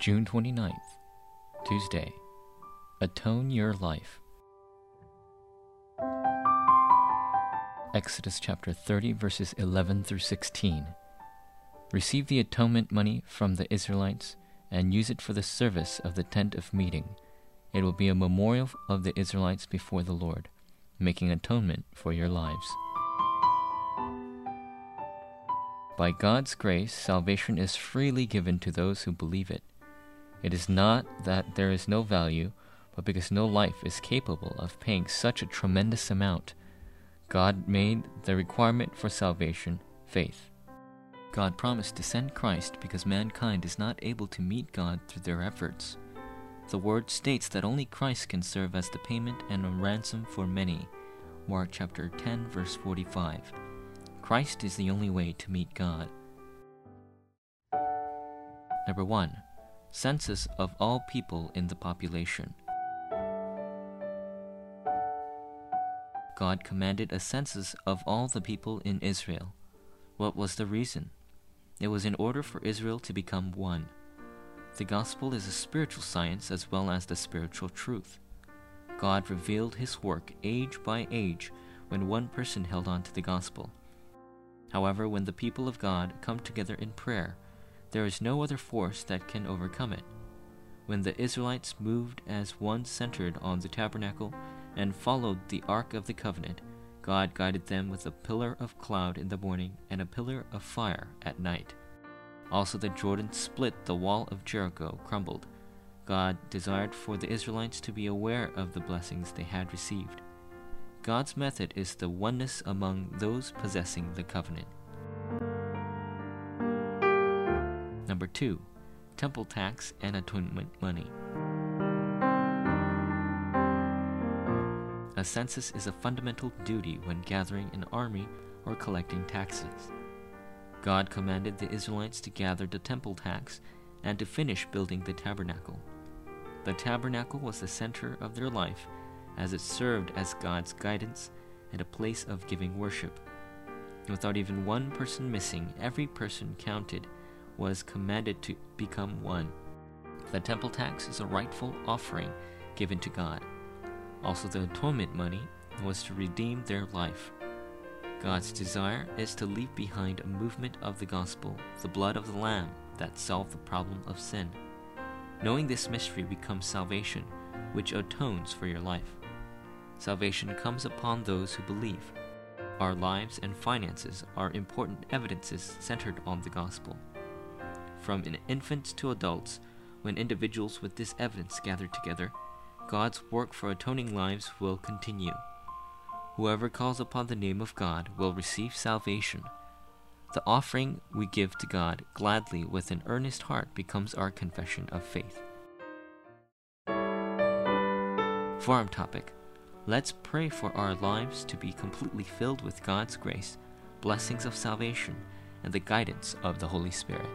June 29th, Tuesday. Atone your life. Exodus chapter 30, verses 11 through 16. Receive the atonement money from the Israelites and use it for the service of the tent of meeting. It will be a memorial of the Israelites before the Lord, making atonement for your lives. By God's grace, salvation is freely given to those who believe it. It is not that there is no value, but because no life is capable of paying such a tremendous amount. God made the requirement for salvation faith. God promised to send Christ because mankind is not able to meet God through their efforts. The word states that only Christ can serve as the payment and a ransom for many. Mark chapter 10 verse 45. Christ is the only way to meet God. Number 1. Census of all people in the population. God commanded a census of all the people in Israel. What was the reason? It was in order for Israel to become one. The gospel is a spiritual science as well as the spiritual truth. God revealed his work age by age when one person held on to the gospel. However, when the people of God come together in prayer, there is no other force that can overcome it. When the Israelites moved as one centered on the tabernacle and followed the Ark of the Covenant, God guided them with a pillar of cloud in the morning and a pillar of fire at night. Also, the Jordan split, the wall of Jericho crumbled. God desired for the Israelites to be aware of the blessings they had received. God's method is the oneness among those possessing the covenant. Number two, temple tax and atonement money. A census is a fundamental duty when gathering an army or collecting taxes. God commanded the Israelites to gather the temple tax and to finish building the tabernacle. The tabernacle was the center of their life as it served as God's guidance and a place of giving worship. Without even one person missing, every person counted was commanded to become one. The temple tax is a rightful offering given to God. Also, the atonement money was to redeem their life. God's desire is to leave behind a movement of the gospel, the blood of the Lamb, that solved the problem of sin. Knowing this mystery becomes salvation, which atones for your life. Salvation comes upon those who believe. Our lives and finances are important evidences centered on the gospel. From infants to adults, when individuals with this evidence gather together, God's work for atoning lives will continue. Whoever calls upon the name of God will receive salvation. The offering we give to God gladly with an earnest heart becomes our confession of faith. Forum topic Let's pray for our lives to be completely filled with God's grace, blessings of salvation, and the guidance of the Holy Spirit.